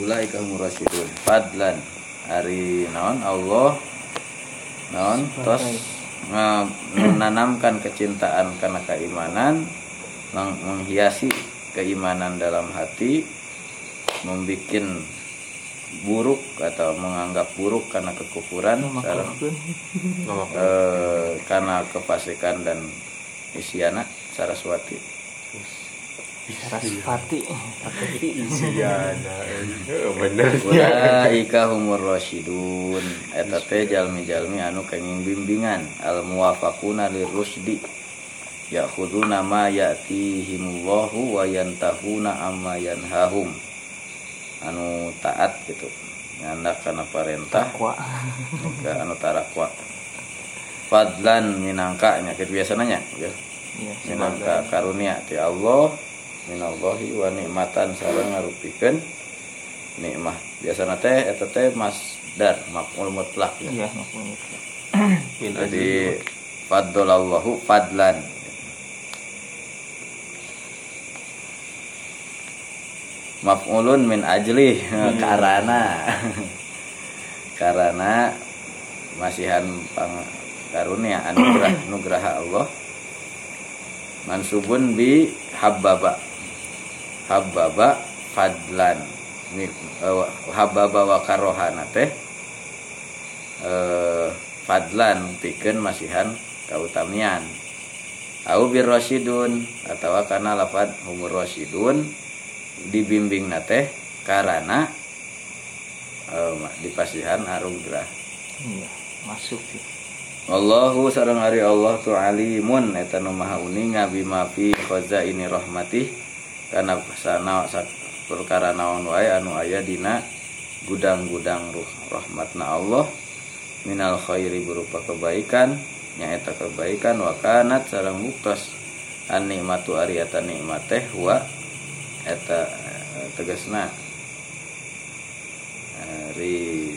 ulaika humur rasyidun. Fadlan. Ari naon? Allah. Naon? Tos. Menanamkan kecintaan karena keimanan meng- menghiasi keimanan dalam hati membikin buruk atau menganggap buruk karena kekufuran eh, karena kefasikan dan isyana saraswati. Sarasvati pakai ti Iya, nah, eh, bener. Ulaika humur rasyidun. Eta teh jalmi-jalmi anu kenging bimbingan al muwafaquna lirusdi ya'khuduna ma ya'tihimullahu wa yantahuna amma yanhahum. Anu taat gitu. Nyandak kana perintah takwa. Anu tarakwa. Fadlan minangka nya kitu biasanya ya. Iya minangka karunia ti Allah minallahi wa nikmatan sareng ngarupikeun nikmah. Biasana teh eta teh masdar maf'ul mutlak. Ya. iya maksudnya jadi faddalallahu fadlan. Maf'ulun min ajli karana. Karena masihan pang karunia anugerah nugraha Allah. Mansubun bi habbaba habbaba fadlan. Mi- eh, habbaba wa karohana teh eh, fadlan pikeun masihan kautamian. Au bir rasyidun atau karena lafad humur rasyidun dibimbing teh karena eh, dipasihan arugrah iya masuk sih. Allahu sareng ari Allah tu alimun eta nu maha uninga bima fi khazaini rahmatih kana sana perkara naon wae anu aya dina gudang-gudang ruh rahmatna Allah. Minal khairi berupa kebaikan nyaeta kebaikan wa kanat sareng buktos an nikmatu ari eta nikmat teh wa eta eh, tegasna ari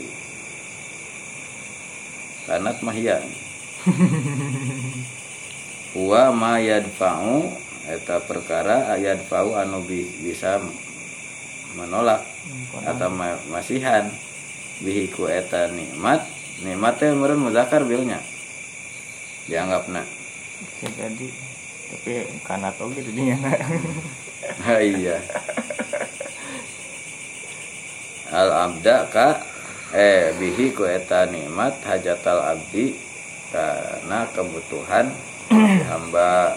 kanat mahya wa ma yadfa'u eta perkara yadfa'u anu bi- bisa menolak atau ma- masihan. Bihiku eta nikmat nikmat teh meureun muzakkar bilnya. Dianggapna. Jadi tapi kanat oke jadinya Ha, iya. Al abda ka eh bihi ku eta nikmat hajatal abdi karena kebutuhan hamba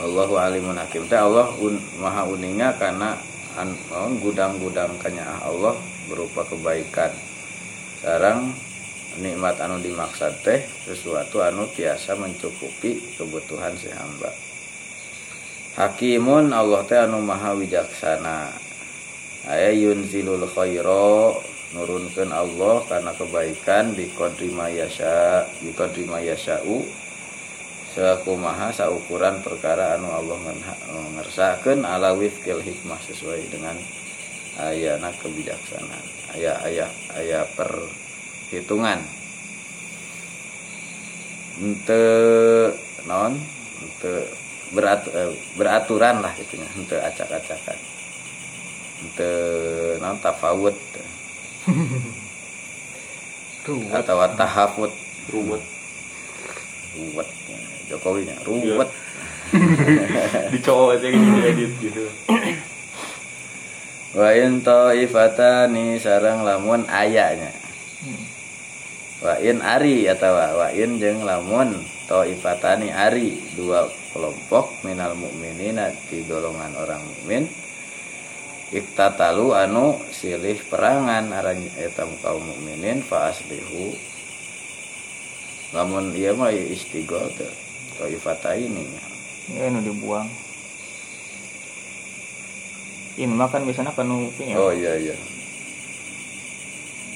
Allahu alimun hakim. Teh Allah un, maha uninga karena oh, gudang-gudang kanya Allah berupa kebaikan. Sekarang nikmat anu dimaksud teh sesuatu anu tiasa mencukupi kebutuhan si hamba. Hakimun Allah teh anu maha wijaksana. Aya yunzilul khaira nurunkeun Allah karena kebaikan bi qadri ma yasha ma yasha'u sakumaha saukuran perkara anu Allah ngersakeun ala wifqil hikmah sesuai dengan ayana kebijaksanaan aya aya aya perhitungan. Ente non ente berat, eh, beraturan lah gitunya ente acak-acakan. Ente non tafawut. Atau tahafut. Ruwet. Ruwet Jokowi nya ruwet dicowok aja gitu edit gitu. Wa in taifatani sareng lamun ayanya. Hmm. wa in ari atau wa in jeung lamun taifatani ari. Dua kelompok minal mukminina di golongan orang mukmin iktatalu anu silih perangan aran eta kaum mukminin fa aslihu. Lamun ieu mah istigol teh taifataini ya nu dibuang ini makan biasanya nupi ya Oh iya iya.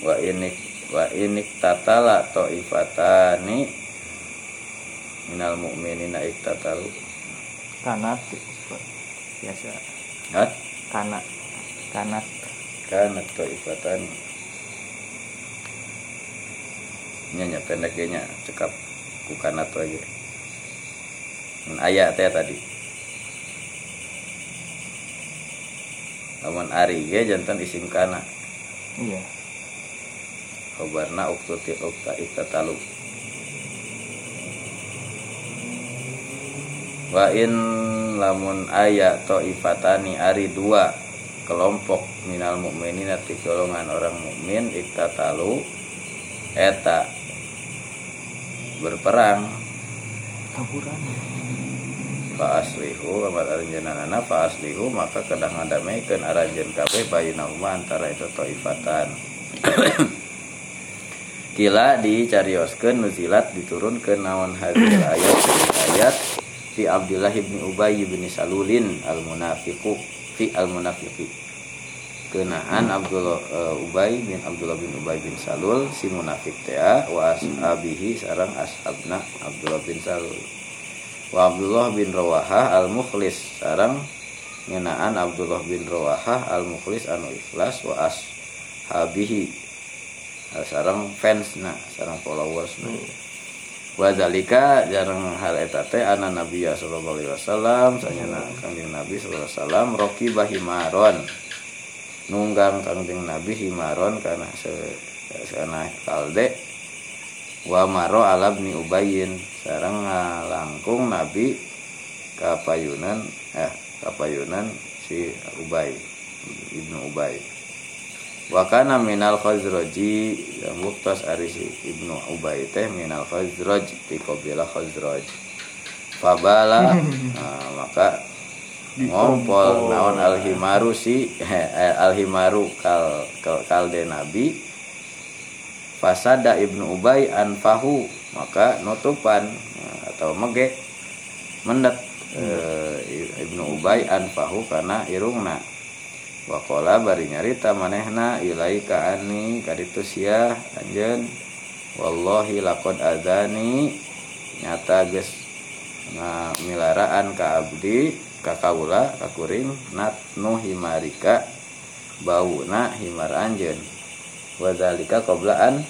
Wa inik wa inik tatala taifatani minal mu'minina iktatalu. kanat biasa Hah? kanat kanat Kana taifatani. Nya pendeknya cekap ku kana tu aja. Mun aya teh tadi. lamun ari ge jantan isim kana. Iya. Khobarna uktuti ukta iktatalu wa in lamun aya ifatani ari dua kelompok minal mukminin ti golongan orang mukmin iktatalu eta berperang aslihu fa aslihu maka kedang ngadamekeun aranjeun kabeh bainahuma antara itu taifatan kila dicarioskeun nuzilat diturunkeun naon hadil ayat ayat fi Abdullah bin Ubay bin Salulin al munafiqu fi al munafiqi kenaan Abdullah uh, Ubay bin Abdullah bin Ubay bin Salul si munafik teh wa ashabihi sarang ashabna Abdullah bin Salul wa Abdullah bin Rawaha al mukhlis sarang ngenaan Abdullah bin Rawaha al mukhlis anu ikhlas wa ashabihi. Sarang fans na sarang followers na hmm wadalika jarang hal eta teh ana nabi ya sallallahu alaihi wasallam sanyana kangjeng nabi sallallahu alaihi wasallam roki bahimaron nunggang kangjeng nabi himaron karena se sana kalde wa maro alabni ubayin sareng langkung nabi kapayunan eh kapayunan si ubay ibnu ubay. Wakana minal khazraji yang muktas arisi ibnu Ubay teh minal khazraj di kabila khazraj. Fabala nah, maka ngompol naon alhimaru si eh, alhimaru kal, kal kalde nabi fasada ibnu Ubay anfahu maka nutupan atau mege mendet e, ibnu Ubay anfahu karena irungna. Wakola bari nyarita manehna ilaika ani kaditu sia anjen wallahi lakod adani. Nyata ges milaraan ka abdi ka kaula ka kuring natnu himarika bauna himar anjen wadalika qoblaan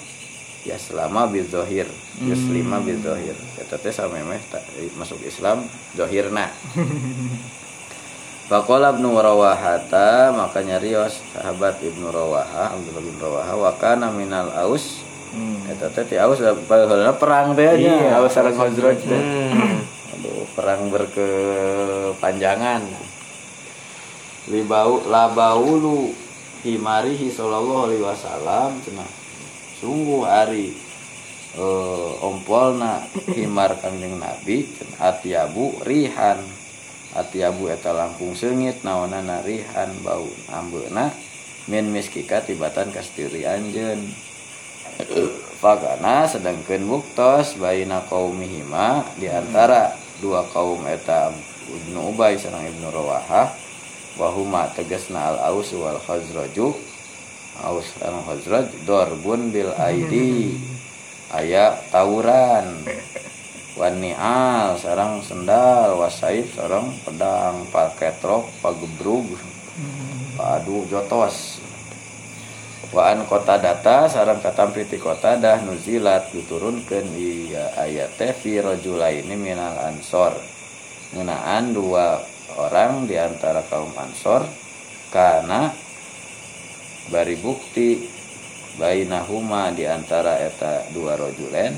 ya selama bil zohir yuslima bil zohir eta teh samemeh masuk Islam zohirna. Fakola ibnu Rawahata maka nyarios sahabat ibnu Rawaha Abdullah bin Rawaha wakana minal aus. Hmm. eta teh aus perang teh nya iya, aus sareng Khazraj teh. Aduh perang berkepanjangan. Libau labaulu himarihi sallallahu alaihi wasallam cenah sungguh hari uh, ompolna himar kanjeng Nabi atiabu rihan. Hati abu eta langkung sengit naona narihan bau ambena min miskika tibatan kastiri anjen Fagana sedangkan buktos baina kaumihima di antara dua kaum eta Ibnu Ubay sarang Ibnu Rawahah wahuma tegasna al aus wal khazraju aus sareng khazraj dorbun bil aidi aya tawuran. Wanial sarang sendal. Wasaib sarang pedang. Paketrok pagebrug. Padu jotos. Waan kota data sarang katampiti kota dah nuzilat diturunkan di ayat teh fi ini minal ansor. Ngenaan dua orang di antara kaum ansor karena bari bukti bainahuma di antara eta dua rojulen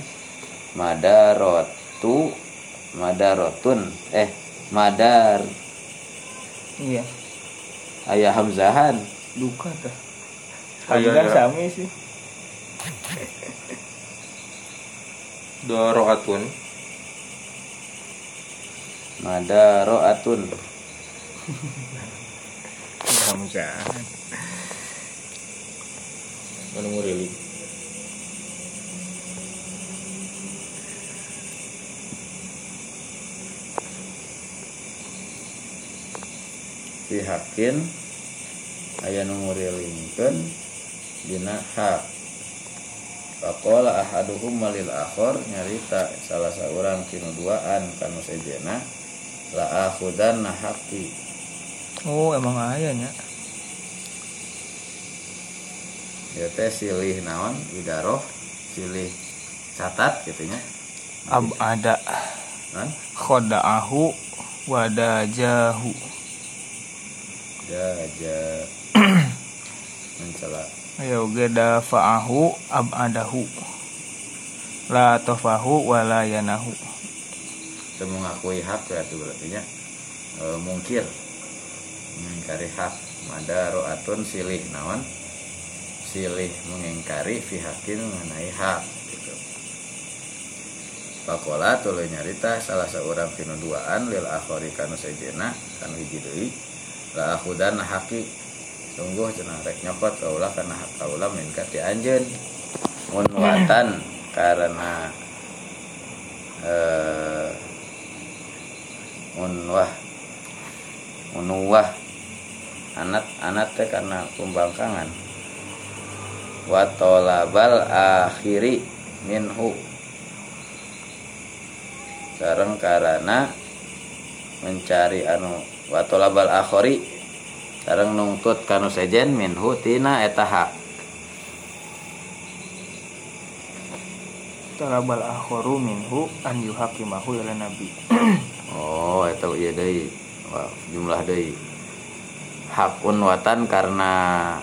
madarot itu madarotun eh madar. Iya. Ayah hamzahan. Duka dah hamzah sami sih. Doroatun madaroatun hamzahan mana murili pihakin aya nu ngurilinkeun dina hak Pakola ahaduhum malil akhor nyarita salah seorang kinu duaan kanu sejena la akhudan nahaki. Oh emang ayahnya. Ya teh silih naon idaroh silih catat gitunya. Ab ada. Kan? Khodaahu wadajahu jaja mencela Ayo ge dafa'ahu abadahu. La tofahu wala yanahu. itu mengakui hak ya itu berarti nya e, mungkir mengingkari hak ada roatun silih naon silih mengingkari fi hakin mengenai hak gitu. Pakola tuluy nyarita salah seorang pinu duaan lil akhori kanu sejena kanu hiji deui la akhudan haki sungguh cenah rek nyokot kaulah karena hak kaulah minka ti anjeun. Mun watan karena eh munwah munuwah. Anak anak teh karena pembangkangan wa tolabal akhiri minhu. Sareng karena mencari anu wa tolabal akhiri sareng nungtut kanu sejen minhu tina eta hak. Talabal akharu minhu an yuhakimahu ila nabi. oh eta ieu deui. Wah, jumlah deui. Hakun watan karena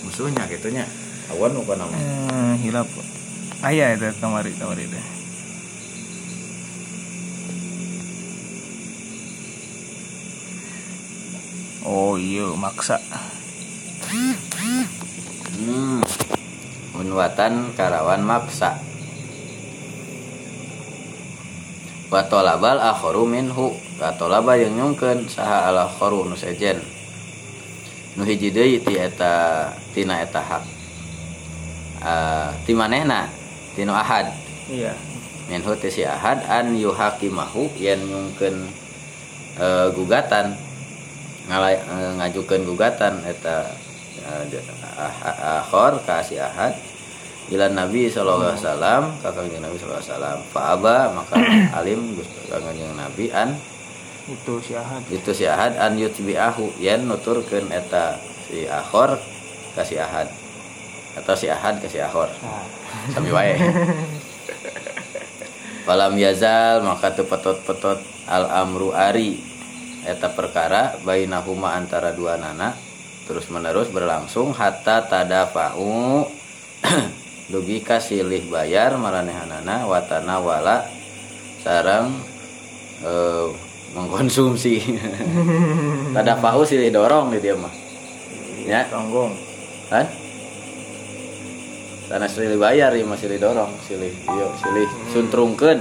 musuhnya gitunya awan apa nama Eh, hilap. Aya eta kamari kamari teh. Oh iya maksa. Hmm. Unwatan karawan maksa. Wa tolabal akharu minhu. Wa tolaba yang nyungkeun saha al akharu nu sejen. Nu hiji deui ti eta tina eta hak. Ah, ti manehna tinu ahad. Iya. Minhu si ahad an yuhakimahu yen nyungkeun eh, gugatan ngalay eh, ngajukeun gugatan eta eh, ah- akhor ka si ahad ila Nabi sallallahu alaihi wasallam ka kanjeng Nabi sallallahu alaihi wasallam fa aba maka alim Gusti kanjeng Nabi an Itu si Ahad. itu si ahad an yutbi'ahu yen nuturkeun eta si akhor ka si ahad atau si ahad ka si akhor Nah, sami wae. Falam yazal maka teu petot-petot al amru ari. Eta perkara bainahuma antara dua nana terus menerus berlangsung hatta tadafa'u. Dugi kasilih bayar maranehanana watana wala sarang eh, mengkonsumsi. Tadafa'u silih dorong di dia mah. Ya. Tonggong. kan tanah silih bayar ya masih didorong silih iya silih suntrungkeun.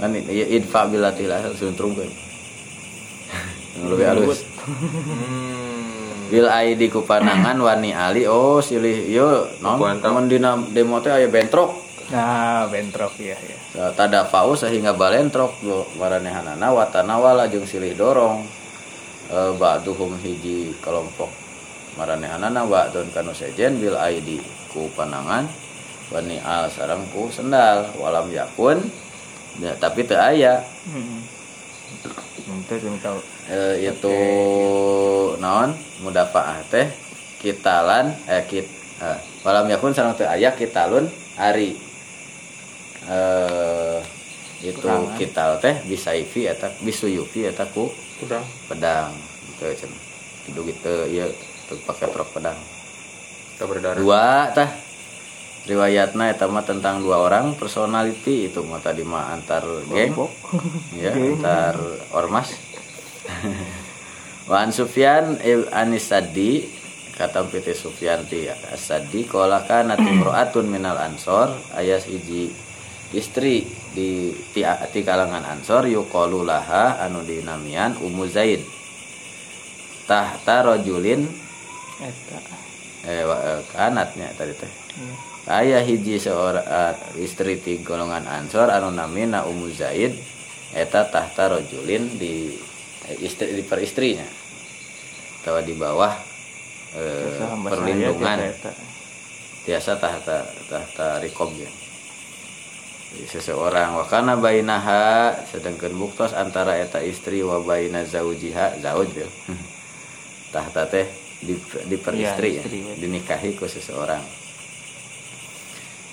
Kan iya idfa suntrungkeun. Yang lebih halus. Hmm. bil aidi ku panangan wani ali. Oh silih ieu non. Kuantap. temen dina demo teh aya bentrok. Nah, bentrok ya ya. tada pau sehingga balentrok lo maranehanana watana wala jeung silih dorong. E, ba'duhum hiji kelompok maranehanana ba'dun kanu sejen bil aidi ku panangan wani al sareng ku sendal walam yakun ya, tapi teu aya. Hmm. E, itu naon? Mudafaah teh kitalan eh kit eh, walam yakun sareng teu aya kitalun ari. Eh itu Perangan. kital teh bisaifi eta bisuyufi eta ku Udah. pedang. Gitu gitu ieu teu pake trok pedang. Kita berdarah. dua tah riwayatna eta mah tentang dua orang personality itu mah tadi mah antar geng. Ya antar ormas. Wan Sufyan Anis Sadi kata PT Sufyan ti Sadi kala kana timroatun minal ansor ayas hiji istri di ti, ti kalangan ansor yuqalu laha anu dinamian Ummu Zaid. Tahta rajulin Eta. Eh, eh, kanatnya tadi teh. Iya. Aya hiji seorang eh, istri ti golongan Ansor anu namina Ummu Zaid eta tahta rajulin di eh, istri di peristrinya atau di bawah eh, perlindungan. biasa tahta tahta rikob ya seseorang wakana bainaha sedangkan buktos antara eta istri wa baina zaujiha zauj ya tahta teh di, di peristri Iya, ya, istri, ya. dinikahi ku seseorang.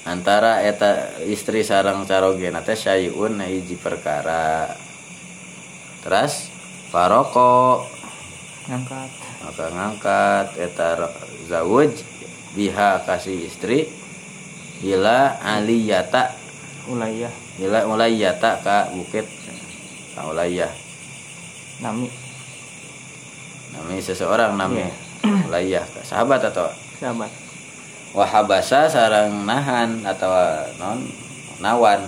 Antara eta istri sarang carogena teh syai'un hiji perkara. Terus faroko ngangkat. Maka ngangkat eta zawuj biha kasih istri ila aliyata. Ulayah. Ila ulayata ka bukit ka ulayah. Nami. Nami seseorang nami ulayah sahabat atau? Sahabat. Wahabasa sarang nahan atau non nawan?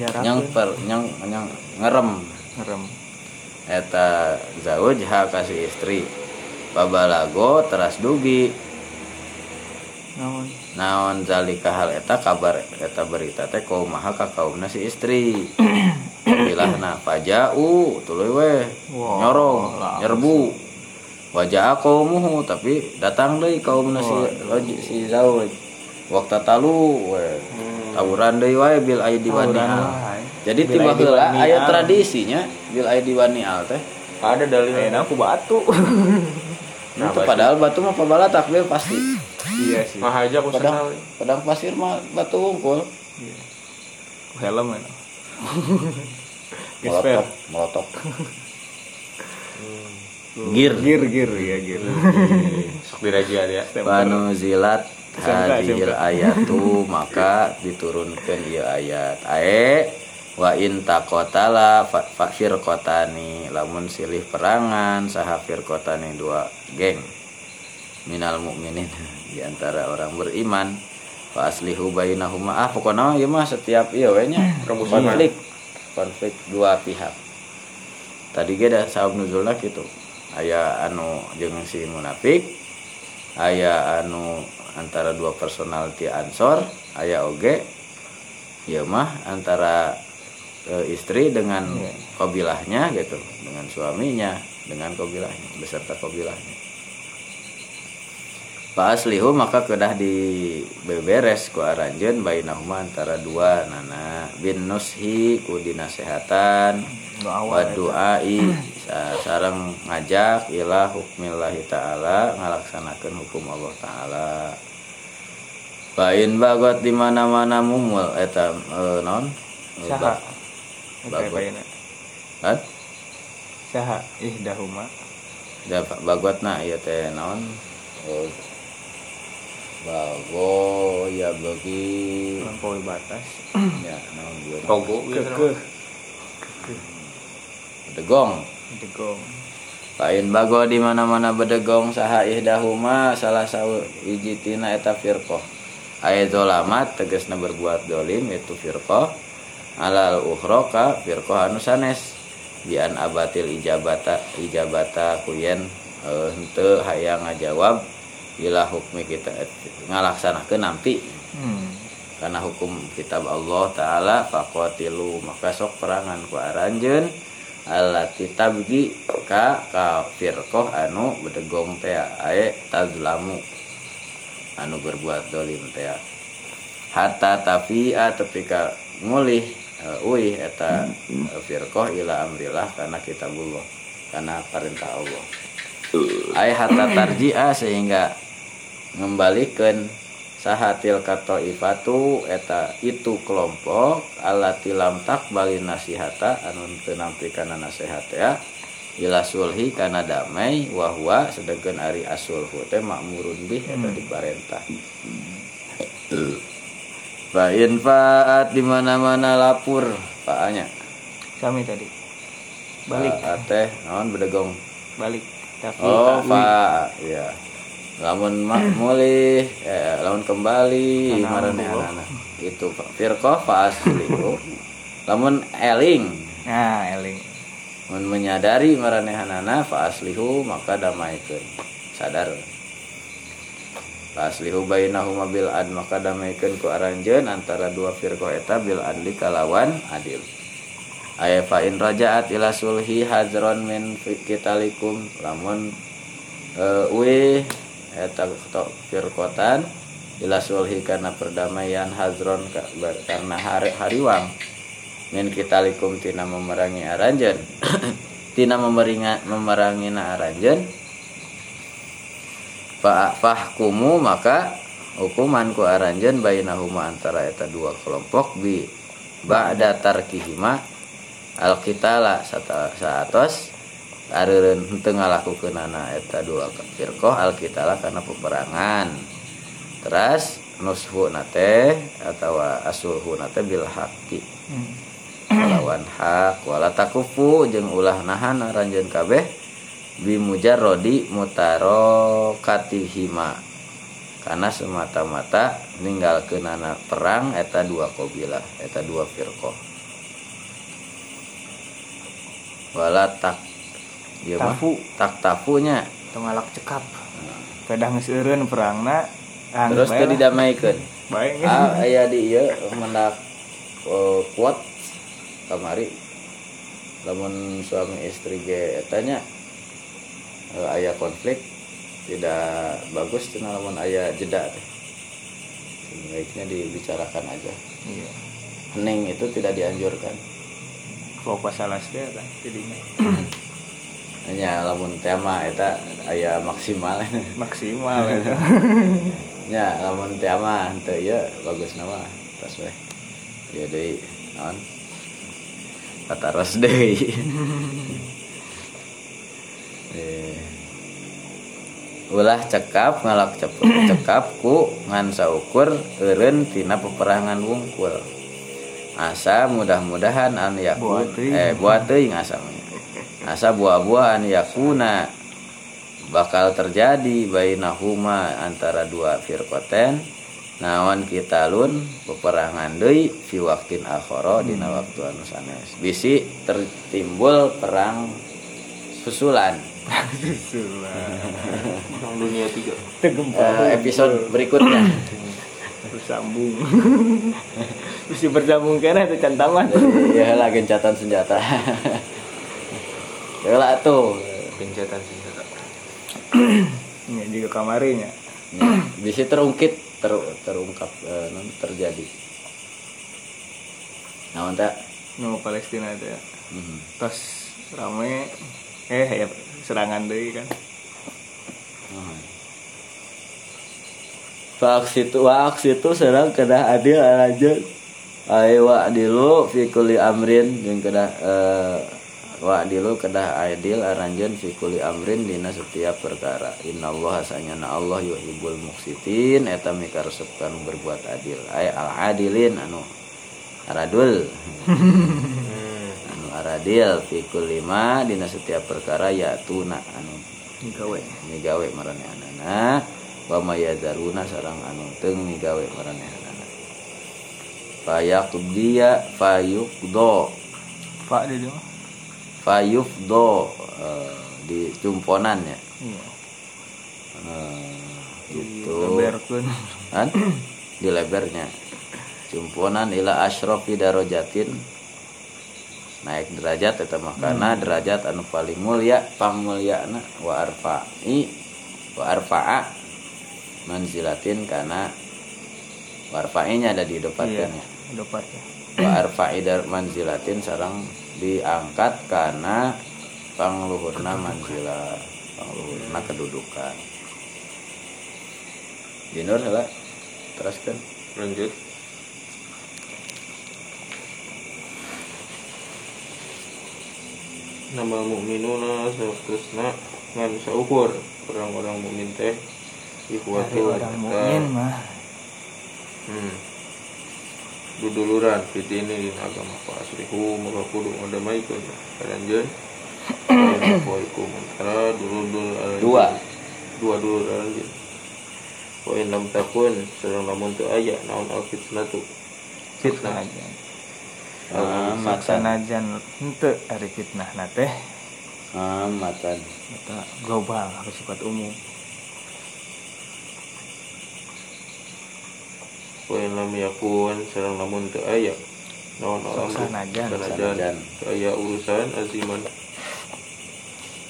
Yang per yang yang ngerem. Ngerem. Eta zawuj ha kasih istri. Babalago teras dugi. Naon? Naon zalika hal eta kabar eta berita teh kaumaha ka kaumna si istri. Bilahna pajau tuluy we Wow, nyorong nyerbu wajah kaumuhu tapi datang deui kaumna si Roj- si zawuj waktu talu we tawuran deui wae bil aidi wanial wae. jadi Bil tiba aidi heula wanial. aya tradisinya bil aidi wanial teh. Ada dalil. enak aku batu. Nah, itu padahal batu mah pabala takbir pasti. Iya sih. Mah aja aku padang sekali. padang pasir mah batu wungkul helm ya molotok molotok gir. Gir gir ya gir. Sok diraja dia. Banu zilat hadil ayatu maka diturunkan ieu ayat. Ae wa in taqatala fa fa firqatani lamun silih perangan saha firqatani dua geng. Minal mukminin di antara orang beriman. Fa aslihu bainahuma. Ah pokoknya ieu mah setiap ieu we nya. Konflik. Konflik dua pihak. Tadi ge da sabab nuzulna kitu aya anu jeung si munafik aya anu antara dua personality ansor aya oge ya mah antara e, istri dengan Iya. kabilahnya gitu dengan suaminya dengan kabilahnya beserta kabilahnya Pak aslihu maka kedah di beberes ku aranjeun bainahuma antara dua nana. Bin nushi ku dinasehatan. Doa wa duai. Sa- sareng ngajak ila hukmillahi taala ngalaksanakeun hukum Allah taala. Bain bagot di mana-mana mumul eta eh, non? Saha. Bagot. Kan saha ihdahuma. Da bagotna ieu teh naon Eh, bago ya bagi melampaui batas ya naon ieu Togo gitu. kekeh degong degong Lain bago di mana-mana bedegong saha ihdahuma salah satu hiji tina eta firqah. Aya tegasna berbuat dolim itu firqah. Alal ukhra ka firqah anu sanes. Bian abatil ijabata ijabata kuyen eh, henteu hayang ngajawab ila hukmi kita. Ngalaksanakeun nanti. Hmm. karena hukum kitab Allah taala faqatilu maka sok perangan ku aranjeun. Allati tabgi ka ka firqah anu bedegong teh ae tazlamu. Anu berbuat dolim teh. Hatta tafi'a tepika ngulih uh, uih eta firqah ila amrillah karena kitabullah karena perintah Allah ay hatta tarji'a sehingga ngembalikan sahatil kato ifatu eta itu kelompok alati lam takbali nasihata anu teu nampi kana nasihat ya ila sulhi kana damai wahwa sedengkeun ari asulhu teh makmurun bih eta diparentah Fa infaat di mana-mana lapur paanya. kami tadi. Balik. Faat teh naon bedegong. balik Oh, fa ya. Lamun mak mulih, eh, lamun kembali Nah, maranehana. Itu firqah fa aslihu. Lamun eling, nah eling mun menyadari maranehanana fa aslihu maka damaikeun. Sadar. Fa aslihu bainahuma bil ad maka damaikeun ku aranjeun antara dua firqah eta bil adli kalawan adil. Aya fa in rajaat ila sulhi hazron min kitalikum lamun eh we eta firqatan ila sulhi karena perdamaian hazron karena hari hariwang min kitalikum tina memerangi aranjeun tina memeringa memerangina aranjeun fa fahkumu maka hukuman ku aranjeun bainahuma antara eta dua kelompok bi. Ba'da tarkihima alqitala sata- saatos areureun henteu ngalakukeunana eta dua firqah alkitalah karena peperangan. Teras nushu nate atau asuhu nate bil haqqi lawan hak wala takufu jeung ulah nahan ranjeun kabeh bimujarrodi mutarokatihima. Karena semata-mata ninggalkeunana perang eta dua kabilah eta dua firqah wala tak mah Tafu. tak tafunya Tengalak cekap. Pedah ngeseureun perangna. ah, terus lah. didamaikeun Baik. ah aya di ieu mendak eh, kuat kamari lamun suami istri ge etanya eh, aya konflik tidak bagus cenah lamun aya jeda teh baiknya dibicarakan aja Iya. hening itu tidak dianjurkan Pas salah teh kan jadinya. Hanya lamun tema eta aya maksimal. Maksimal itu. nya lamun tema henteu ieu bagus nama tos we. Ya deui naon? Kataros deui. Eh. ulah cekap ngalak cekap ku ngan saukur eureun tina peperangan wungkul asa mudah-mudahan an yakun eh buat teuing asa. Asa buah-buah an yakuna. Bakal terjadi bainahuma antara dua firqaten naon kita lun peperangan deui fi waktin akhara dina waktu anu sanes. Bisi tertimbul perang susulan. Perang dunia tiga. Eh, episode berikutnya bersambung. Mesti bersambung kena itu cantaman. ya lah gencatan senjata ya lah tuh Gencatan senjata. Ini juga kamarinya. ya, bisa terungkit ter, terungkap eh, terjadi nah tak Nu Palestina itu ya. Mhm. Terus rame eh ya serangan deui kan. Pak situ wak situ serang kena adil aja Ayo wa dilu fi kulli amrin jeung kedah eh, wa dilu kedah adil aranjeun fi kulli amrin dina setiap perkara. Innallaha sanyana Allah yuhibbul muqsitin eta mikaresepkeun berbuat adil. Ay al adilin anu aradul. Anu aradil fi kulli ma dina setiap perkara ya tuna anu. Gawe. migawe marane anana wa mayadzaruna sarang anu teu migawe marane anana fayaqdiya fayuqdo Pak di mah. fayufdo eh, di cumponan ya. Iya. Eh, gitu. kan di lebarnya cumponan ila asyrafi darajatin. Naik derajat eta mah kana derajat anu paling mulia pamulyana wa arfa'i wa arfa'a manzilatin kana wa arfa'inya ada di Iya. depannya Dapatnya. wa arfa'i dar manzilatin sarang diangkat karena pangluhurna manzilah pangluhurna kedudukan Jinur salah teruskan Lanjut. Nama mukminuna sausna ngan saukur orang-orang mukmin teh Dari ikhwatu orang mukmin mah. Hmm. Duduluran fitini din agama pa asrihu maka kudu ngadamaikeun karanjeun Waalaikum antara aranjeun. Dua. Dua dulur aranjeun. Wa in lam takun sareng lamun teu aya naon al fitnatu. Fitnah aja. Ah, matan Sanajan henteu ari fitnah na teh ah, matan eta global bersifat umum. Wa in lam yakun sareng lamun teu aya naon. Sanajan. Sanajan Sanajan. teu aya urusan aziman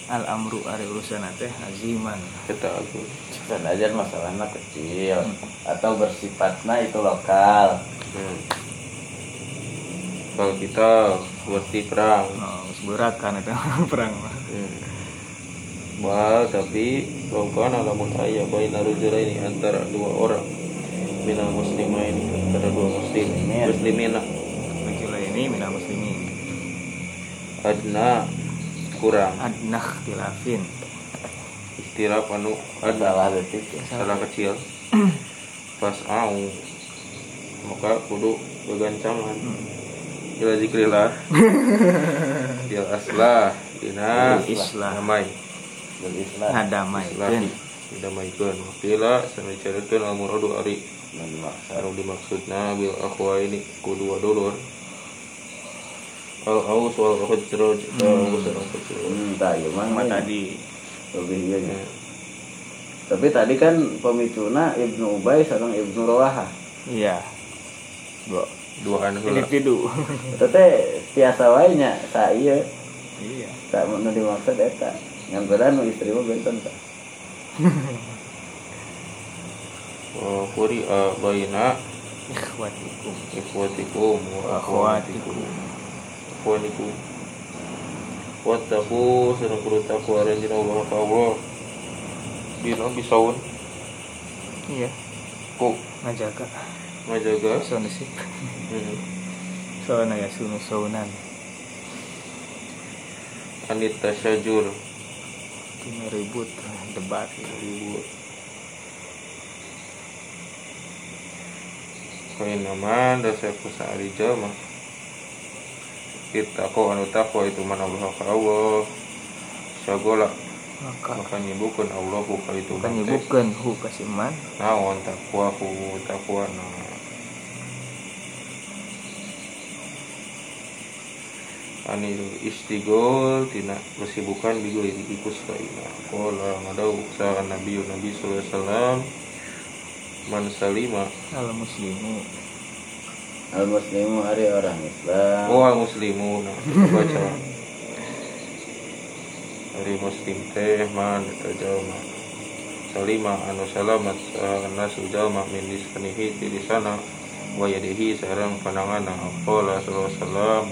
Al amru ari urusan teh aziman. kita agung. dan aja masalahnya kecil atau bersifatnya itu lokal Hmm. Kalau kita seperti perang Oh, berat kan itu perang mah. Hmm. Wah, tapi lakukan alamun ayah bayi narujula ini antara dua orang minal muslimain antara dua muslim Muslimin. muslimina Rajula ini minal muslimin. adna kurang adnah khilafin istirap anu ada salah detik ya. salah kecil pas au maka kudu begancangan ila zikrillah bil aslah dina islah. damai berislah ngadamaikeun didamaikeun wakila sami carikeun al muradu ari dan anu dimaksudna bil akhwa ini kudu dulur al aus wal khujraj au sareng khujraj tak ya mang sama ini tadi. Lebih iya nya. tapi tadi kan pemicuna Ibnu Ubay sareng Ibnu Rawaha. Iya. Dua duaan heula. individu itu teh tiasa wae nya sa ieu iya. Tak mau dimaksud eta. Yang nu istri mah benten wa quri'a baina ikhwatikum. Ikhwatikum wa akhwatikum. Akhwatikum. Wattaqu sareng kudu takwa ranjina Allah ka Allah dina bisaun. Iya. Ku. Ngajaga. Ngajaga. Sonu sih. Hmm. sona ya sunu sonan anit tasyajur. Ribut debat. Ribut Nama dasar kusa arijal mah kita kau anu takwa itu mana Allah ka Allah. Sagola maka. Maka nyebutkan Allah ku ka itu kan mah teh. nyebutkan hu kasiman naon takwa ku takwa na anil istigol tina kesibukan bigo ikus kaina kola ngadau sa nabi nabi sallallahu alaihi wasallam man salima al muslimu al muslimu hari orang Islam. Oh al muslimu nah baca. Hari muslim teh man jalma salima anu salamat sa nasu jalma min lisanihi ti lisana wa yadihi sareng pandangan qala sallallahu alaihi wasallam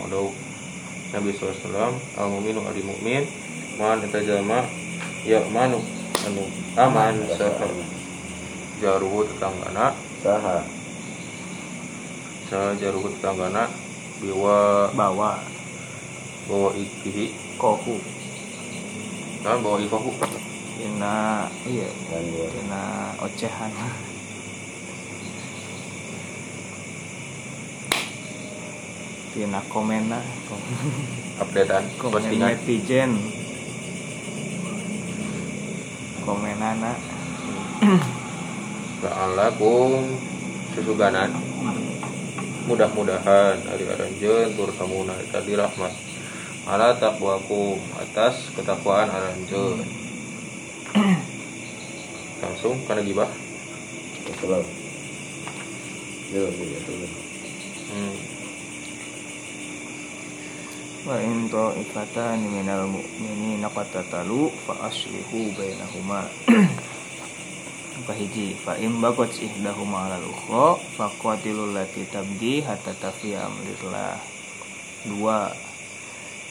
Nabi sallallahu alaihi wasallam al mukminu ari mukmin man. Eta jalma ya manu anu aman sa jaruhu tetanggana. Saha. Sa jaruhu tetanggana. Biwa. Bawa. Bawa ikihi kohu dan bawa ikahu tina iya dan gua tina ocehan. Tina komena. Updatean komen netizen. Komenana la'allakum susuganan mudah-mudahan ari aranjeun tur samuna eta dirahmat ala taqwakum atas ketakwaan aranjeun langsung kana gibah Betul. Yo, yo, betul. hmm. wa in ta'ifatan minal mu'minina qatatalu fa aslihu bainahuma kahiji fa in bagot ihdahuma alal ukhra fa qatilul lati tabgi hatta tafiya amrillah. Dua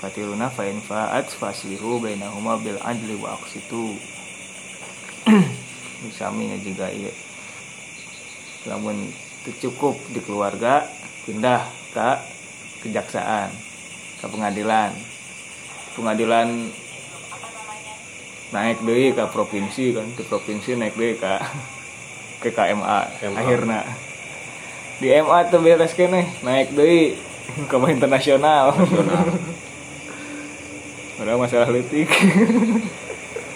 qatiluna fa in fa'at faslihu bainahuma bil adli wa aqsitu. Sami juga iya. Namun cukup di keluarga pindah ke kejaksaan ke pengadilan. Pengadilan naik deui ke provinsi kan ke provinsi naik deui ke ke KMA MA. akhirnya di MA tuh beres kene naik deui ke internasional. Padahal masalah letik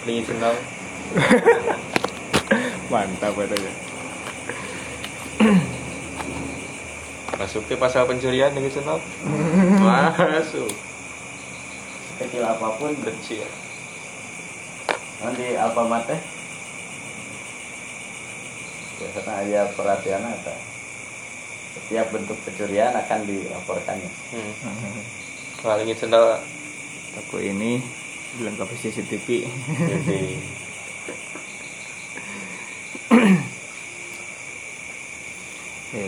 Lingin sendal. Mantap katanya masuk ke pasal pencurian lingin sendal. Masuk. Kecil apa pun kecil nanti Alfamart teh biasanya aja perhatian apa setiap bentuk kecurian akan dilaporkannya hmm. Wah, lingin sendal toko ini dilengkapi CCTV jadi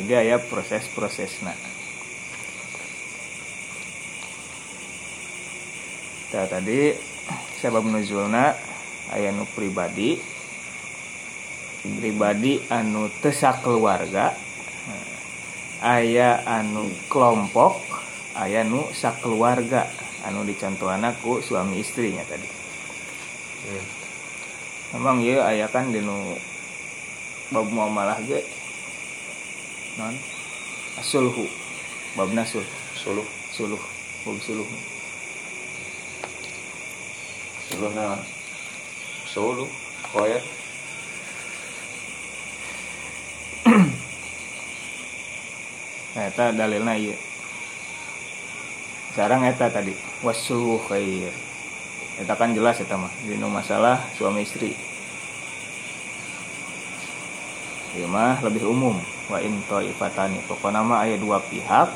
ya ya proses-prosesna Nah, tadi sebab nuzulna aya nu pribadi pribadi anu tesak keluarga aya anu kelompok aya nu sakeluarga anu dicontoh anakku suami istrinya tadi Hmm. memang ya ayah kan dinu bab muamalah ge non asulhu bab nasul Suluh. suluh bab suluh Suluh naon? Suluh. Koyat. nah eta dalilna iya. Sekarang eta tadi. Wasuluh khair. Eta kan jelas eta mah. Dinu masalah suami istri. Ieu mah lebih umum. Wa in ifatani pokoknya mah aya dua pihak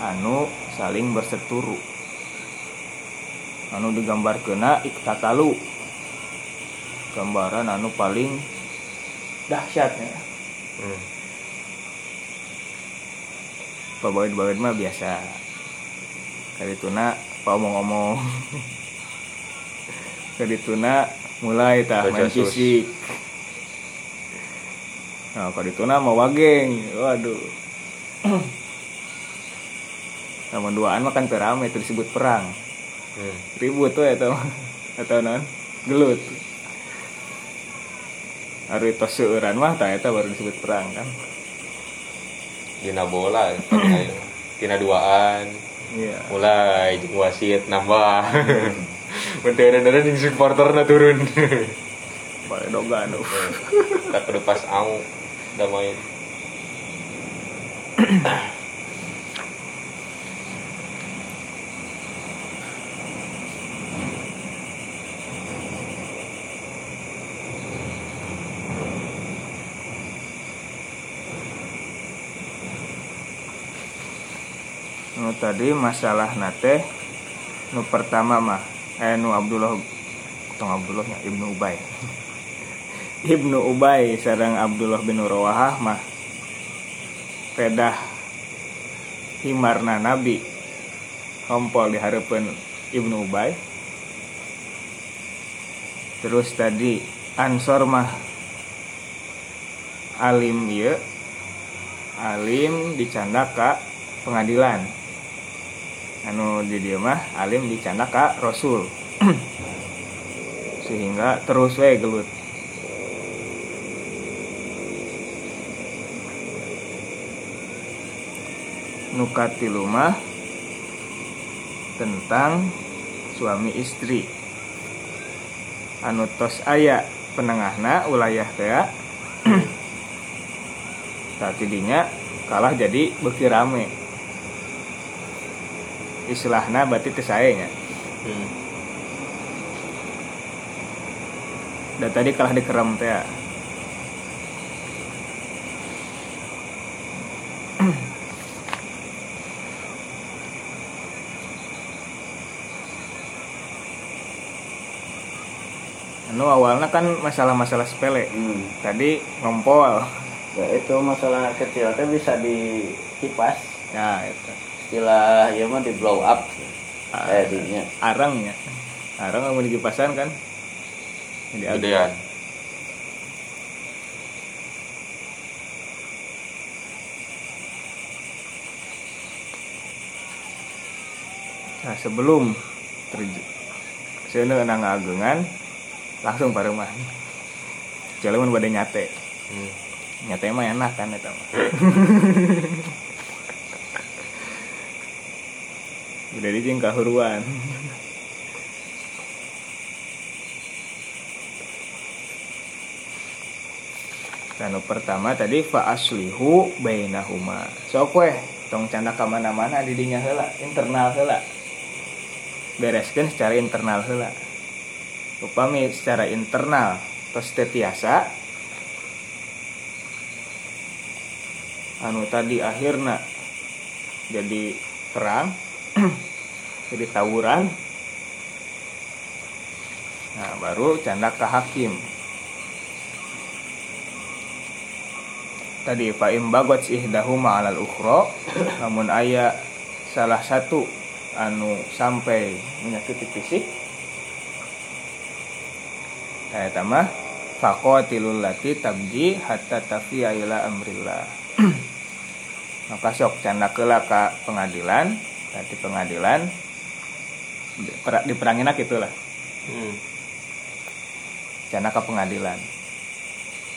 anu saling berseturu anu digambar kena iktatalu gambaran anu paling dahsyatnya. Hmm. pabawit-bawit mah biasa. Kali tuna pa ngomong kali tuna mulai tah main fisik. Nah kali tuna mau wageng. Waduh. Namun duaan mah kan perame itu disebut perang. Hmm. ribut tuh atau atau non gelut hari tos seueuran mah tah eta baru disebut perang kan Dina bola. tina- Tina duaan. iya Mulai jeung wasit nambah. Beneran-beneran jeung supporterna turun. paling doga anu Tak kudu pas au da main. masalah nate nu pertama mah eh nu Abdullah tong Abdullahnya Ibnu Ubay. Ibnu Ubay sareng Abdullah bin Rawahah mah pedah himarna Nabi. Kompol di harapan Ibnu Ubay. Terus tadi Ansor mah alim ieu alim dicanda ka pengadilan anu di dieu mah alim dicanda ka rasul. Sehingga terus we gelut. Nukatilu mah tentang suami istri. Anu tos aya penengahna wilayah teh tadi dinya kalah jadi beki rame istilahna berarti teu sae nya Hmm. dan tadi kalah dikerem teh anu awalnya kan masalah-masalah sepele Hmm. tadi ngompol Ya itu masalah kecil teh bisa dikipas. ya itu Istilah ya mah di blow up. Ah. Eh dinya. arangnya arang mau dikipasan kan jadi Gedean. Nah, sebelum terjadi saya nang agengan langsung pareman jalan pada nyate Hmm. nyate mah enak kan eta mah udah dijing kahuruan Anu pertama tadi fa aslihu bainahuma. Sok weh tong canda ka mana-mana di dinya heula, internal heula. Bereskeun secara internal heula. Upami secara internal tos teu tiasa anu tadi akhirna jadi perang jadi tawuran. Nah baru canda ke hakim. Tadi fa im bagot ihdahuma alal ukhra namun aya salah satu anu sampai menyakiti fisik. Nah, eta mah faqatilul lati tabji hatta tafiya ila amrillah. Maka sok canda keula ka pengadilan, nanti pengadilan Di- per- diperangin itulah Hmm. cana ke pengadilan.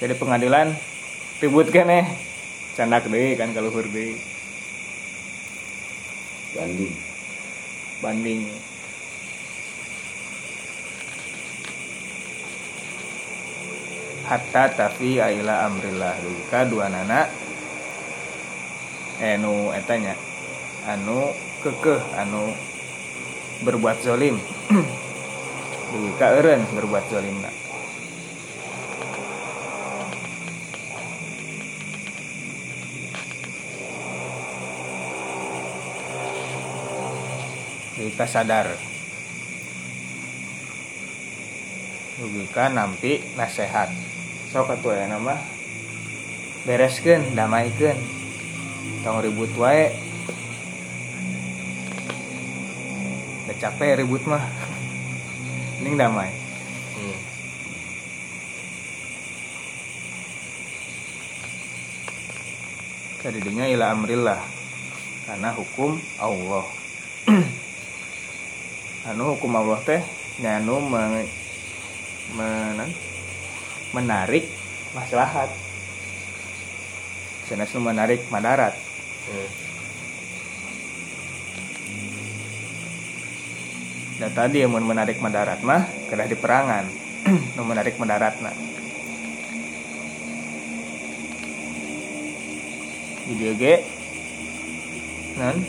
Jadi pengadilan ribut kan eh candak deh kan kalau deh banding. Banding. Hatta tafi aila amrillah. Duka dua nana. Anu etanya anu kekeh. Anu berbuat zolim. Duka eren berbuat zolim nak. Duka sadar. Duka nampi nasehat. Sok atuh ya nama? Bereskeun damaikeun tong ribut wae capek ribut mah. Mending damai. Hmm. tadinya ila amrillah. Karena hukum Allah. Anu hukum Allah teh nyanu men, men- menarik maslahat. Sanes nu menarik madarat. Hmm. Dan tadi yang menarik madarat mah kedah di perangan. Nu menarik madarat nah di dieu ge non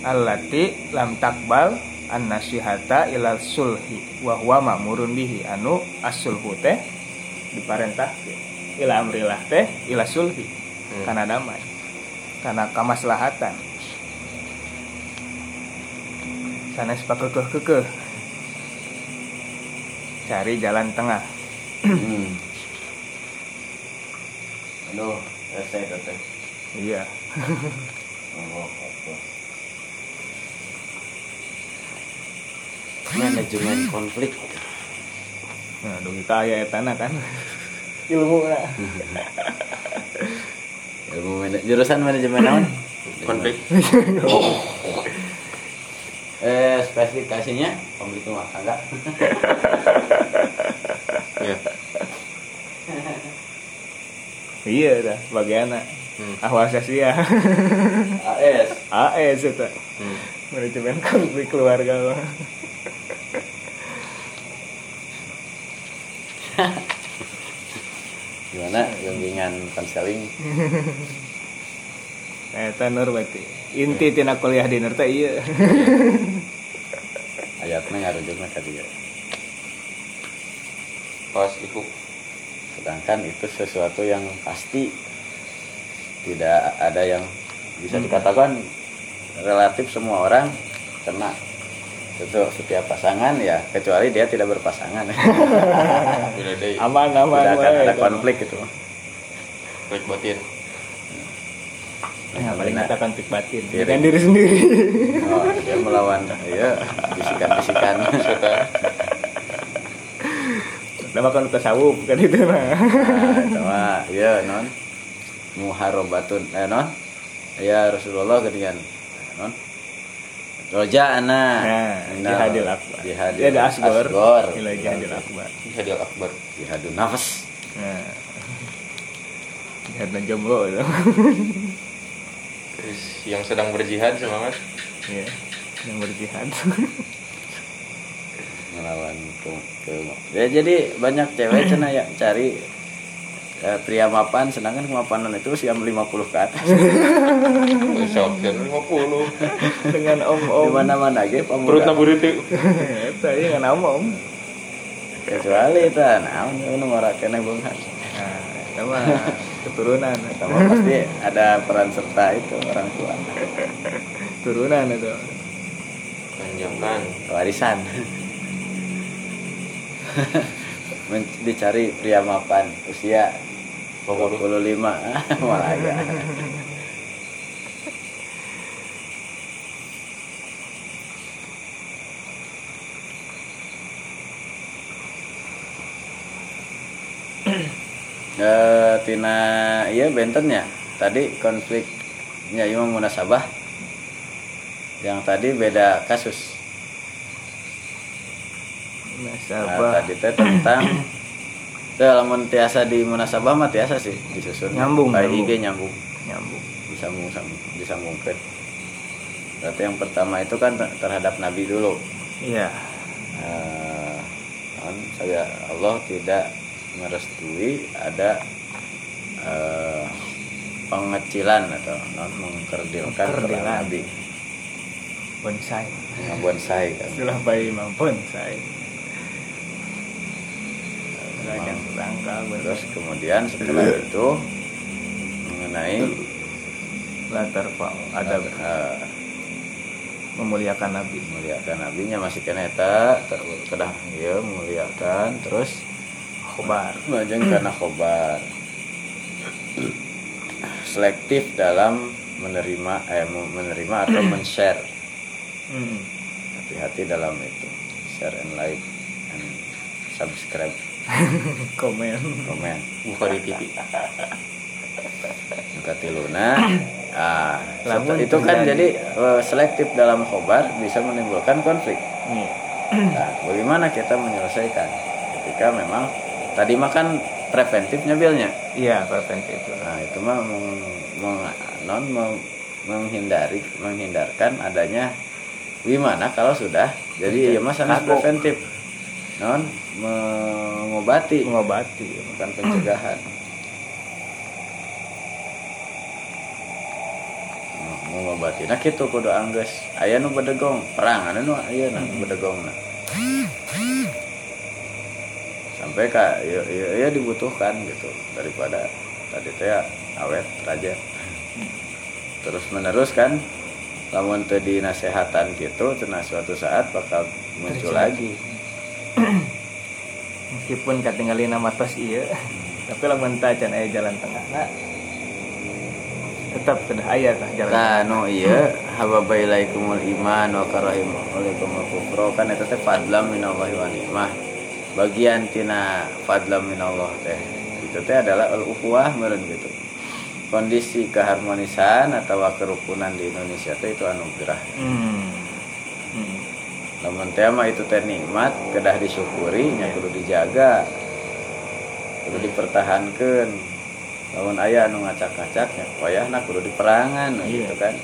allati lam takbal an nasihata ilal sulhi wa huwa ma'murun bihi. Anu as-sulhu teh diparentah ila amrillah teh ila sulhi. Hmm. karena damai. Karena kamaslahatan sana sepak kekeh cari jalan tengah. Hmm. aduh selesai teteh iya. Akbar. manajemen konflik? Nah dugi kaya etana kan. Ilmu na ilmu mana- jurusan manajemen naon konflik eh spesifikasinya konflik rumah tangga ya iya. Dah bagian Hmm. ahwal sasia AS AS itu. Hmm. manajemen konflik keluarga mah. gimana? Bimbingan konseling Eta nur berarti. Inti tina kuliah di nur teh iya. Ayatnya ngarujuknya ke dia pas iku. Sedangkan itu sesuatu yang pasti tidak ada yang bisa dikatakan relatif semua orang kena itu setiap pasangan ya kecuali dia tidak berpasangan. Aman aman tidak akan ada konflik itu baik batin Ya, paling kita konflik batin Diri. dengan diri sendiri oh, dia melawan ya bisikan-bisikan Nama kan tasawuf kan itu nah. nah, mah ya non muharobatun eh non ya Rasulullah ketinggian non Roja ana Nah, jihadil akbar. jihadil Dia ada asgor. asgor. Ila jihadil akbar. hadil akbar jihadun nafas Nah. Jihad dan jomblo itu. Terus yang sedang berjihad semangat Iya. Yang berjihad. melawan ke, ke- ya jadi banyak cewek cina yang cari eh, pria mapan sedangkan kemapanan itu usia 50 ke atas Sok kan 50 Dengan di om-om. mana-mana ge perut pemuda naburi tuh Eta ieu ngan om-om. kecuali itu naon nu ngora kene bunga Nah, eta mah keturunan sama pasti ada peran serta itu orang tua. Turunan itu. panjangkan warisan. Dicari pria mapan usia 25 malah agak Eh, tina iya benten ya tadi konfliknya Imam Munasabah yang tadi beda kasus Nah, Munasabah. tadi teh tentang teh lamun tiasa di munasabah mah tiasa sih disusun. Nyambung, Kayak. IG nyambung, Nyambung. disambung sambung disambungkan. Berarti yang pertama itu kan ter- terhadap Nabi dulu. Iya. Eh, kan saya Allah tidak merestui ada eh, pengecilan atau non mengkerdilkan peran Nabi. Bonsai. bonsai kan. Itulah bayi mah bonsai. Gerakan rangka terus kemudian setelah itu mengenai latar pak ada eh, memuliakan Nabi. memuliakan nabinya masih kena eta ter- kedah ya memuliakan. Terus Khobar. Majeng karena khobar selektif dalam menerima eh menerima atau men-share. Hmm. hati-hati dalam itu. Share and like and subscribe. Komen. komen. Buka di TV Muka tiluna. Ah Lamun itu kan jadi eh, selektif dalam khobar bisa menimbulkan konflik. Nih. Nah, bagaimana kita menyelesaikan? Ketika memang tadi mah kan preventif nyabilnya. Iya, preventif. Nah, itu mah meng, meng- non meng- menghindari menghindarkan adanya gimana kalau sudah jadi ya mah sangat preventif. Non mengobati Mengobati. bukan pencegahan. mengobati nah gitu kudu angges aya nu bedegong perang anu nu aya nu bedegong nah. Sampai ka ya, ya, ya dibutuhkan gitu. Daripada tadi teh ya, awet raja. Terus menerus kan lamun teu dinasehatan gitu cenah suatu saat bakal muncul lagi. Meskipun katinggalin nama tos iya, tapi lamun teu can aya jalan tengah nah, tetap sudah aya tah jalan Kanu iya. Hababailaikumul iman wa karahimulaikumul kufro kan eta teh fadlam minallahi wa nikmah. Bagian tina fadlam minallah teh itu teh adalah al ukhuwah meureun gitu. Kondisi keharmonisan atau kerukunan di Indonesia teh itu anugerah. Hmm. Hmm. Lamun teh mah itu teh nikmat kedah disyukuri nya kudu dijaga. Kudu dipertahankeun. Lamun aya anu ngacak-ngacak nya wayahna kudu diperangan Iya. gitu kan.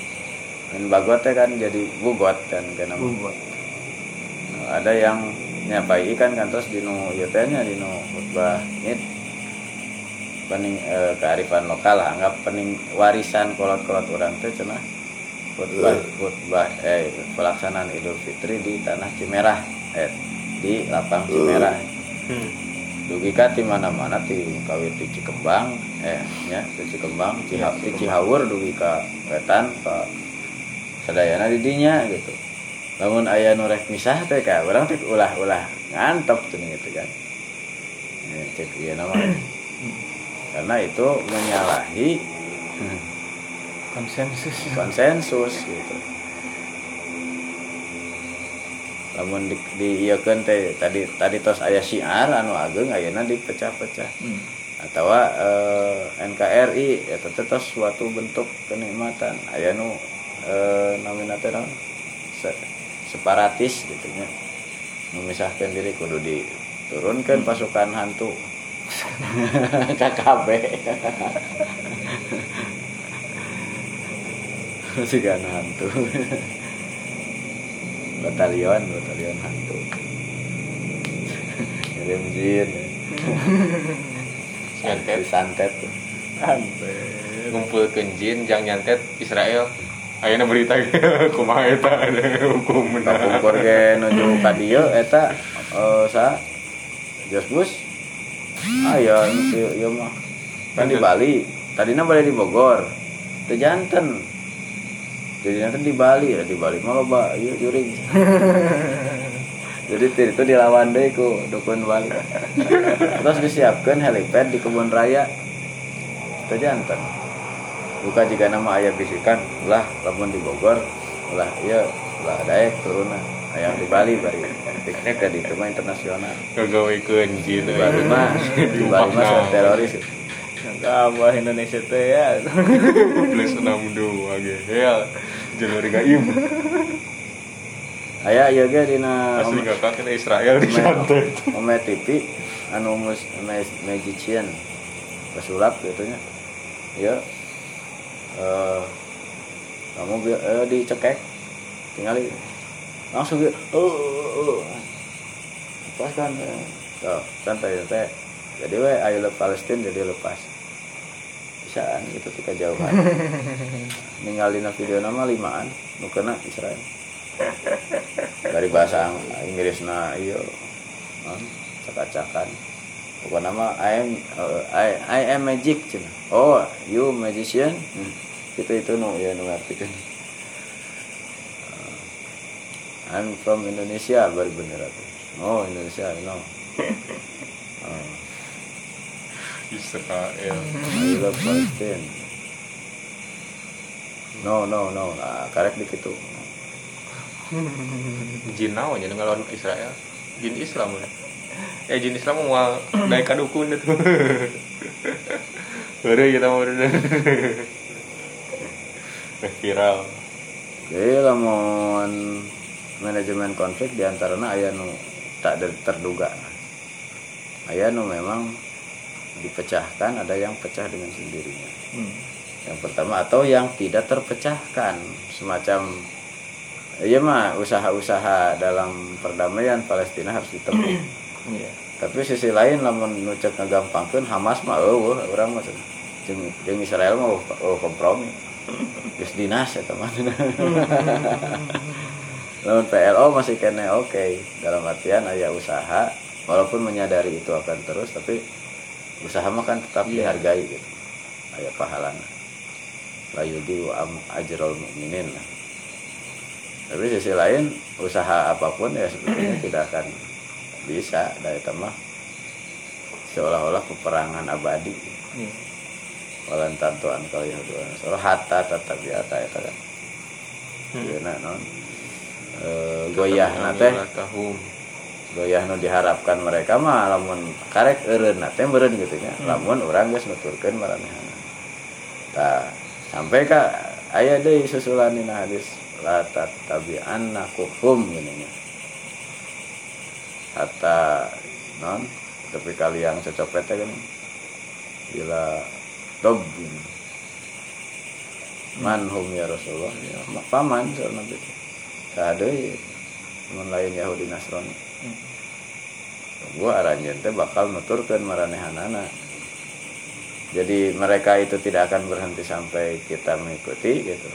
Dan bagot teh kan jadi bugot kan Bubot. ada yang kan terus di nu ieu teh nya di nu khutbah. It pening eh, kearifan lokal lah. Anggap pening warisan kolot-kolot orang teh cenah khutbah khutbah eh pelaksanaan Idul Fitri di tanah Cimerah eh di lapang Cimerah. Hmm. dugi ka di mana-mana ti kawit di Cikembang eh nya di Cikembang Ciha, di Cihawur dugi ka wetan ka sadayana di dinya gitu lamun aya nu rek misah urang teh ulah-ulah ngantep gitu kan ieu nama karena itu menyalahi Konsensus. konsensus gitu lamun di, di ieukeun teh tadi tadi tos aya syiar anu ageng ayeuna dipecah-pecah Hmm. atau eh, NKRI teh tos suatu bentuk kenikmatan aya nu? Se- separatis gitu nya memisahkan diri kudu diturunkan pasukan hantu. KKB pasukan hantu. Batalion batalion hantu. Kirim jin. Nyantet disantet tuh Sampai. ngumpulkeun jin jang nyantet Israel ayeuna berita kumaha eta ada hukum. Kapungkur ge nuju ka dieu eta eh, sa Jos Bus? Aya ieu mah. Kan di Bali tadinya Bali di Bogor. Teu janten. Jadi nanti di Bali ya di Bali mah loba ieu jurig. Jadi ti- itu dilawan deh ku dukun Bali. Terus disiapkan helipad di kebun raya. Teu janten buka jika nama ayah bisikan ulah lamun di Bogor ulah iya ulah daek turun ayam di Bali bari. Piknik ke di itu mah internasional. Ngagawekeun jin di Bali mah di Bali mah teroris. Abah Indonesia teh ya. plus 62 gehel jalur gaib. Aya ieu ge dina asli kakak kena Israel di santet Ome TV anu magician. Pesulap gitu nya. Ya eh kamu eh, dicekek. Tinggal langsung gitu oh, oh, oh. lepas kan eh. so, santai teh jadi we ayo lepas Palestina jadi lepas. Bisaan gitu tika jauhan. Ninggalin video nama limaan nu kena Israel. Dari bahasa Inggris na iyo non cakacakan pokoknya nama? I am uh, I I am magic cina. Oh you magician? Hmm. itu itu nu ya nu artikan Uh, I'm from Indonesia baru bener aku. Oh Indonesia no oh, Israel. Palestine. No no no ah, karek di kitu jin naon jadi ngelawan Israel? Jin Islam ya eh jin Islam mau naik ka dukun itu Heureuy kita mau udah viral Jadi lamun manajemen konflik di antaranya ayah nu tak terduga. Ayah nu memang dipecahkan, ada yang pecah dengan sendirinya. Hmm. Yang pertama atau yang tidak terpecahkan, semacam iya mah usaha-usaha dalam perdamaian Palestina harus ditempuh. Iya. Tapi sisi lain lamun nu cek ngagampangkeun Hamas mah eueuh urang mah jeung jeung Israel mah oh, kompromi. Geus dinas eta mah. Lamun PLO masih kene oke dalam artian aya usaha walaupun menyadari itu akan terus tapi usaha mah kan tetap Iya. dihargai gitu. Aya pahalana. La yudhi'u am ajrul mu'minin lah. Tapi sisi lain usaha apa pun ya sebetulnya tidak akan bisa dari mah seolah-olah peperangan abadi. Iya. walan tantuan kau yang dua. Soal hatta tetap biata itu kan Yeuna non. E, goyah nate goyah nu diharapkan mereka mah lamun karek eureun nate beureun gitu nya. Lamun urang geus nuturkeun maranehana tah sampai ka aya deui susulan hadis la tattabi'anna kuhum gini hatta non? Tapi kalian cocopet teh gini bila dob gini. man hum ya Rasulullah. Ya paman soal nabi tak ada ya. Teman lain Yahudi Nasrani. Gua aranjeun teh bakal nuturkeun maranehanana jadi mereka itu tidak akan berhenti sampai kita mengikuti gitu.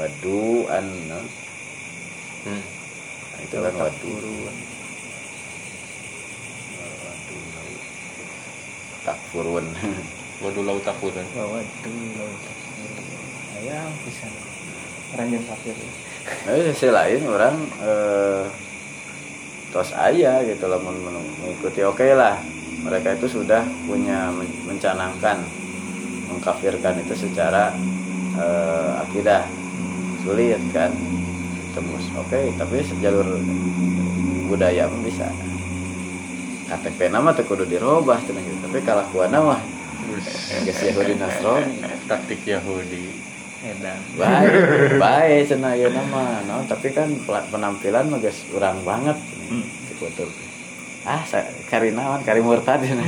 Wadu an hmm. Nah, itu kan wadu takfurun. Waduh laut takut kan Bahwa dulu ayam bisa. Ranjang kafir. Tapi sisi lain orang eh, tos aya gitu lah men- men- mengikuti. Oke lah mereka itu sudah punya men- mencanangkan mengkafirkan itu secara eh, akidah. Sulit kan? Tembus. Oke tapi sejalur budaya bisa KTP nama tuh kudu dirubah tuh gitu. tapi kalah kuana mah geus Yahudi Nasrani. Taktik Yahudi. Edan. baik baik cenah ieu nama no, tapi kan penampilan mah geus urang banget. Putur. ah sa, kari naon? Kari murtad. Cenah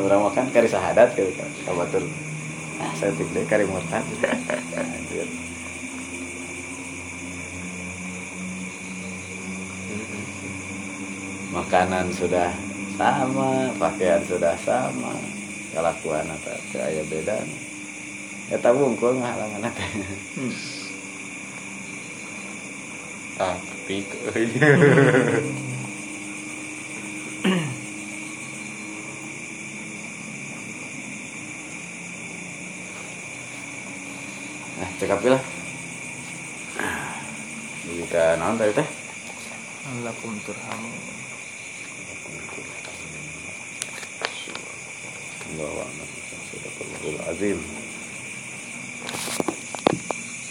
urang mah kan kari sahadat gitu kan ka batur. Ah saya deui kari murtad. Anjir makanan sudah sama pakaian sudah sama kelakuan atau aya beda ya tabungkul ngahalangan teh taktik Nah, cekap lah. Jika naon tadi teh? Lakum turhamu. الله أعلم صدق الله العظيم.